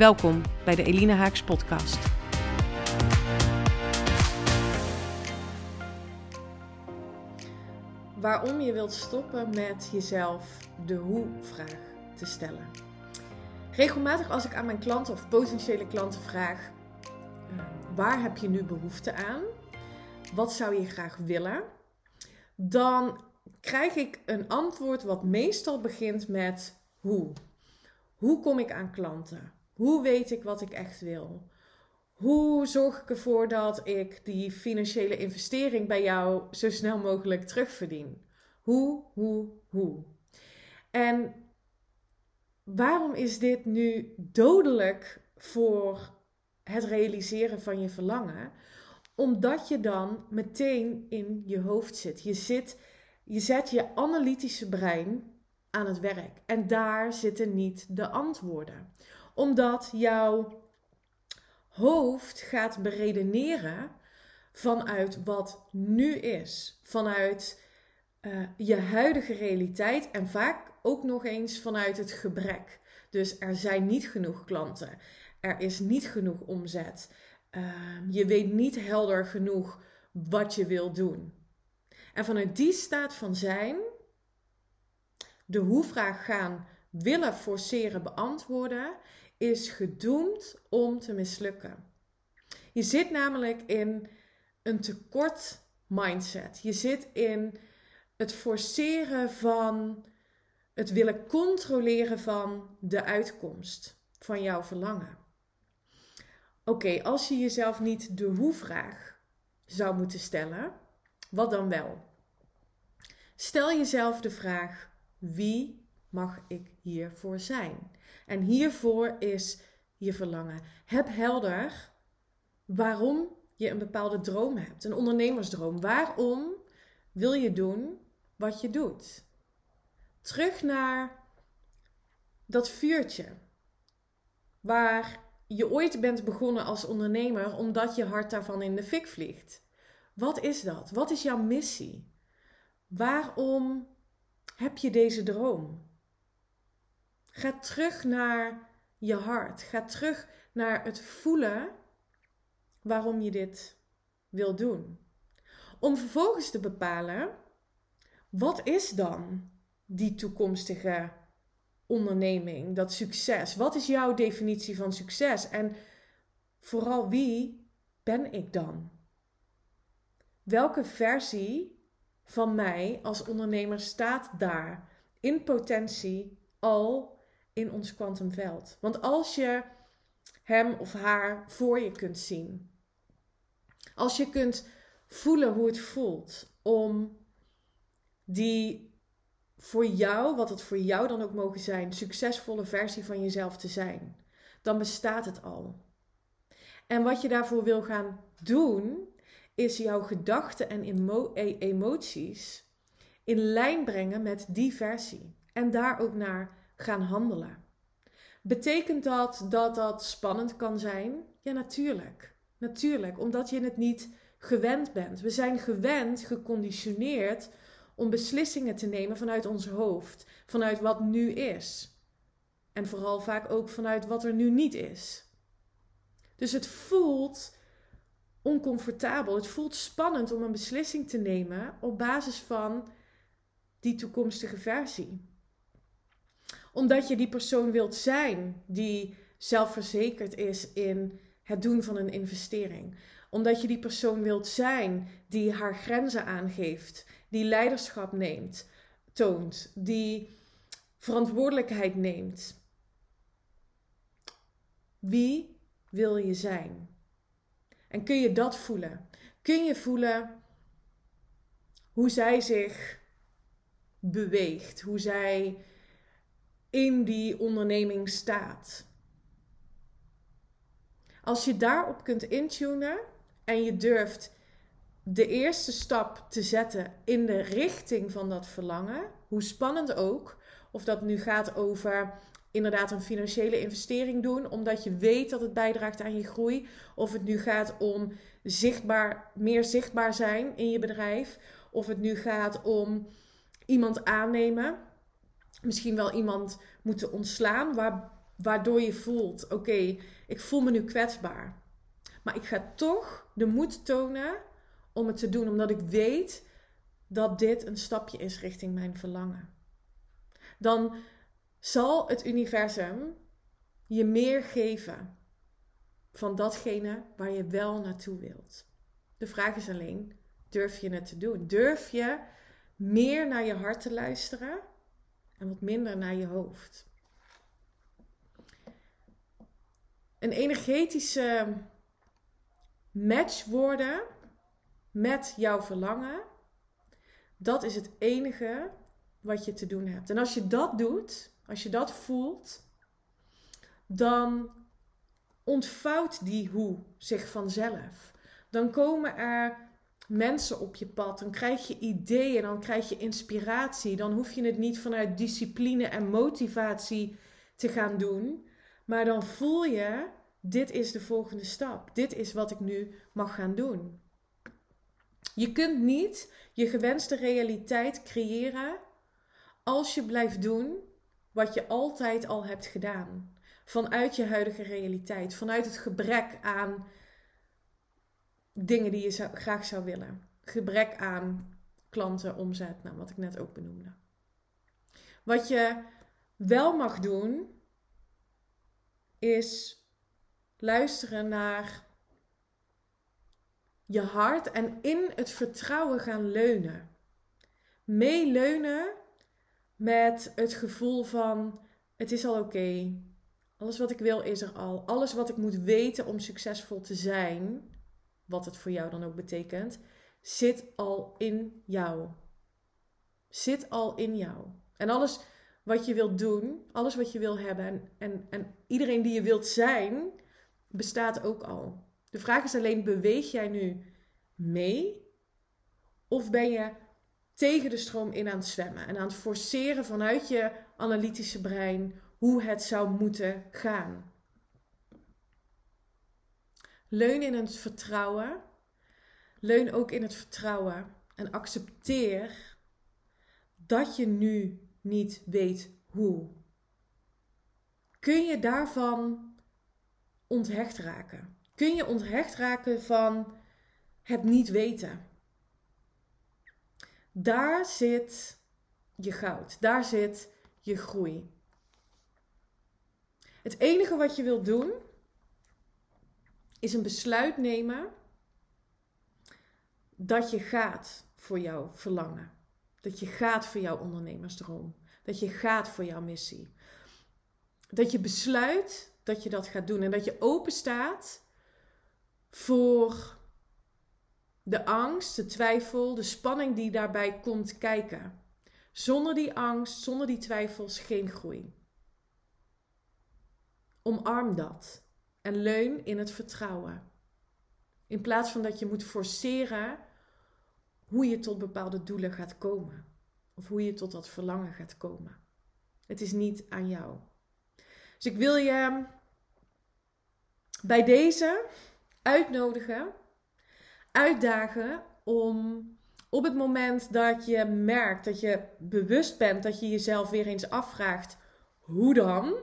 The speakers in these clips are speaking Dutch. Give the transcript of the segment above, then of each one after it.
Welkom bij de Elina Haaks podcast. Waarom je wilt stoppen met jezelf de hoe-vraag te stellen. Regelmatig als ik aan mijn klanten of potentiële klanten vraag: eh, waar heb je nu behoefte aan? Wat zou je graag willen? Dan krijg ik een antwoord wat meestal begint met hoe. Hoe kom ik aan klanten? Hoe weet ik wat ik echt wil? Hoe zorg ik ervoor dat ik die financiële investering bij jou zo snel mogelijk terugverdien? Hoe, hoe, hoe? En waarom is dit nu dodelijk voor het realiseren van je verlangen? Omdat je dan meteen in je hoofd zit. Je, zit, je zet je analytische brein aan het werk. En daar zitten niet de antwoorden omdat jouw hoofd gaat beredeneren vanuit wat nu is. Vanuit uh, je huidige realiteit en vaak ook nog eens vanuit het gebrek. Dus er zijn niet genoeg klanten. Er is niet genoeg omzet. Uh, je weet niet helder genoeg wat je wil doen. En vanuit die staat van zijn, de hoe-vraag gaan willen forceren beantwoorden, is gedoemd om te mislukken. Je zit namelijk in een tekort mindset. Je zit in het forceren van het willen controleren van de uitkomst van jouw verlangen. Oké, als je jezelf niet de hoe-vraag zou moeten stellen, wat dan wel? Stel jezelf de vraag: wie mag ik hiervoor zijn? En hiervoor is je verlangen. Heb helder waarom je een bepaalde droom hebt, een ondernemersdroom. Waarom wil je doen wat je doet? Terug naar dat vuurtje waar je ooit bent begonnen als ondernemer omdat je hart daarvan in de fik vliegt. Wat is dat? Wat is jouw missie? Waarom heb je deze droom? Ga terug naar je hart. Ga terug naar het voelen waarom je dit wil doen. Om vervolgens te bepalen, wat is dan die toekomstige onderneming, dat succes? Wat is jouw definitie van succes? En vooral wie ben ik dan? Welke versie van mij als ondernemer staat daar in potentie al in ons kwantumveld. Want als je hem of haar voor je kunt zien, als je kunt voelen hoe het voelt om die voor jou, wat het voor jou dan ook mogen zijn, succesvolle versie van jezelf te zijn, dan bestaat het al. En wat je daarvoor wil gaan doen, is jouw gedachten en e-, emoties in lijn brengen met die versie. En daar ook naar gaan handelen. Betekent dat dat dat spannend kan zijn? Ja, natuurlijk. Natuurlijk, omdat je het niet gewend bent. We zijn gewend, geconditioneerd om beslissingen te nemen vanuit ons hoofd, vanuit wat nu is. En vooral vaak ook vanuit wat er nu niet is. Dus het voelt oncomfortabel. Het voelt spannend om een beslissing te nemen op basis van die toekomstige versie omdat je die persoon wilt zijn die zelfverzekerd is in het doen van een investering. Omdat je die persoon wilt zijn die haar grenzen aangeeft, die leiderschap neemt, toont, die verantwoordelijkheid neemt. Wie wil je zijn? En kun je dat voelen? Kun je voelen hoe zij zich beweegt, hoe zij in die onderneming staat. Als je daarop kunt intunen en je durft de eerste stap te zetten in de richting van dat verlangen, hoe spannend ook, of dat nu gaat over inderdaad een financiële investering doen, omdat je weet dat het bijdraagt aan je groei, of het nu gaat om zichtbaar, meer zichtbaar zijn in je bedrijf, of het nu gaat om iemand aannemen, misschien wel iemand moeten ontslaan, waar, waardoor je voelt: oké, ik voel me nu kwetsbaar. Maar ik ga toch de moed tonen om het te doen, omdat ik weet dat dit een stapje is richting mijn verlangen. Dan zal het universum je meer geven van datgene waar je wel naartoe wilt. De vraag is alleen: durf je het te doen? Durf je meer naar je hart te luisteren en wat minder naar je hoofd? Een energetische match worden met jouw verlangen, dat is het enige wat je te doen hebt. En als je dat doet, als je dat voelt, dan ontvouwt die hoe zich vanzelf. Dan komen er mensen op je pad, dan krijg je ideeën, dan krijg je inspiratie. Dan hoef je het niet vanuit discipline en motivatie te gaan doen, maar dan voel je, dit is de volgende stap. Dit is wat ik nu mag gaan doen. Je kunt niet je gewenste realiteit creëren als je blijft doen wat je altijd al hebt gedaan. Vanuit je huidige realiteit, vanuit het gebrek aan dingen die je graag zou willen. Gebrek aan klanten, omzet, nou, wat ik net ook benoemde. Wat je wel mag doen, is luisteren naar je hart en in het vertrouwen gaan leunen. Meeleunen met het gevoel van het is al oké. Alles wat ik wil is er al. Alles wat ik moet weten om succesvol te zijn, wat het voor jou dan ook betekent, zit al in jou. Zit al in jou. En alles wat je wilt doen, alles wat je wil hebben en, en, en iedereen die je wilt zijn, bestaat ook al. De vraag is alleen, beweeg jij nu mee? Of ben je tegen de stroom in aan het zwemmen en aan het forceren vanuit je analytische brein hoe het zou moeten gaan? Leun in het vertrouwen. Leun ook in het vertrouwen en accepteer dat je nu niet weet hoe. Kun je daarvan onthecht raken? Kun je onthecht raken van het niet weten? Daar zit je goud, daar zit je groei. Het enige wat je wilt doen is een besluit nemen dat je gaat voor jouw verlangen. Dat je gaat voor jouw ondernemersdroom. Dat je gaat voor jouw missie. Dat je besluit dat je dat gaat doen en dat je open staat voor de angst, de twijfel, de spanning die daarbij komt kijken. Zonder die angst, zonder die twijfels geen groei. Omarm dat en leun in het vertrouwen. In plaats van dat je moet forceren hoe je tot bepaalde doelen gaat komen. Of hoe je tot dat verlangen gaat komen. Het is niet aan jou. Dus ik wil je bij deze uitnodigen, uitdagen om op het moment dat je merkt, dat je bewust bent, dat je jezelf weer eens afvraagt, hoe dan?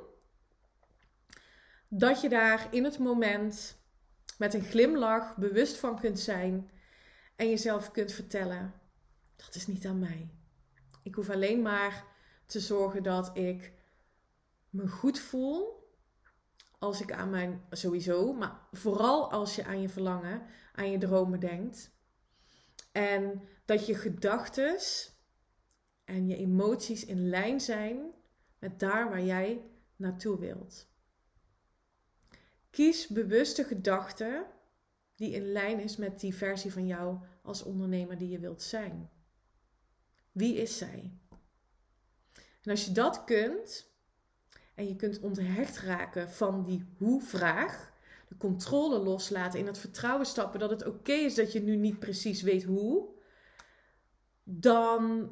Dat je daar in het moment met een glimlach bewust van kunt zijn en jezelf kunt vertellen: dat is niet aan mij. Ik hoef alleen maar te zorgen dat ik me goed voel als ik aan mijn, sowieso, maar vooral als je aan je verlangen, aan je dromen denkt. En dat je gedachten en je emoties in lijn zijn met daar waar jij naartoe wilt. Kies bewuste gedachten die in lijn is met die versie van jou als ondernemer die je wilt zijn. Wie is zij? En als je dat kunt, en je kunt onthecht raken van die hoe-vraag, de controle loslaten, in het vertrouwen stappen dat het oké is dat je nu niet precies weet hoe, dan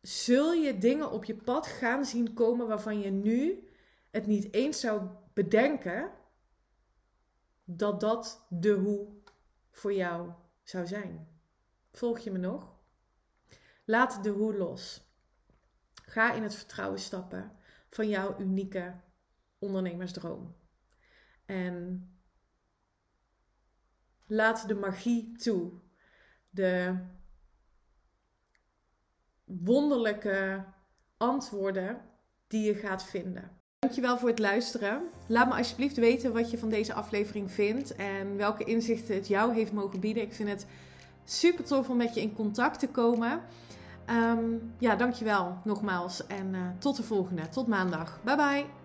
zul je dingen op je pad gaan zien komen waarvan je nu het niet eens zou bedenken dat dat de hoe voor jou zou zijn. Volg je me nog? Laat de hoe los. Ga in het vertrouwen stappen van jouw unieke ondernemersdroom. En laat de magie toe. De wonderlijke antwoorden die je gaat vinden. Dankjewel voor het luisteren. Laat me alsjeblieft weten wat je van deze aflevering vindt en welke inzichten het jou heeft mogen bieden. Ik vind het super tof om met je in contact te komen. Um, ja, dankjewel nogmaals en uh, tot de volgende. Tot maandag. Bye bye.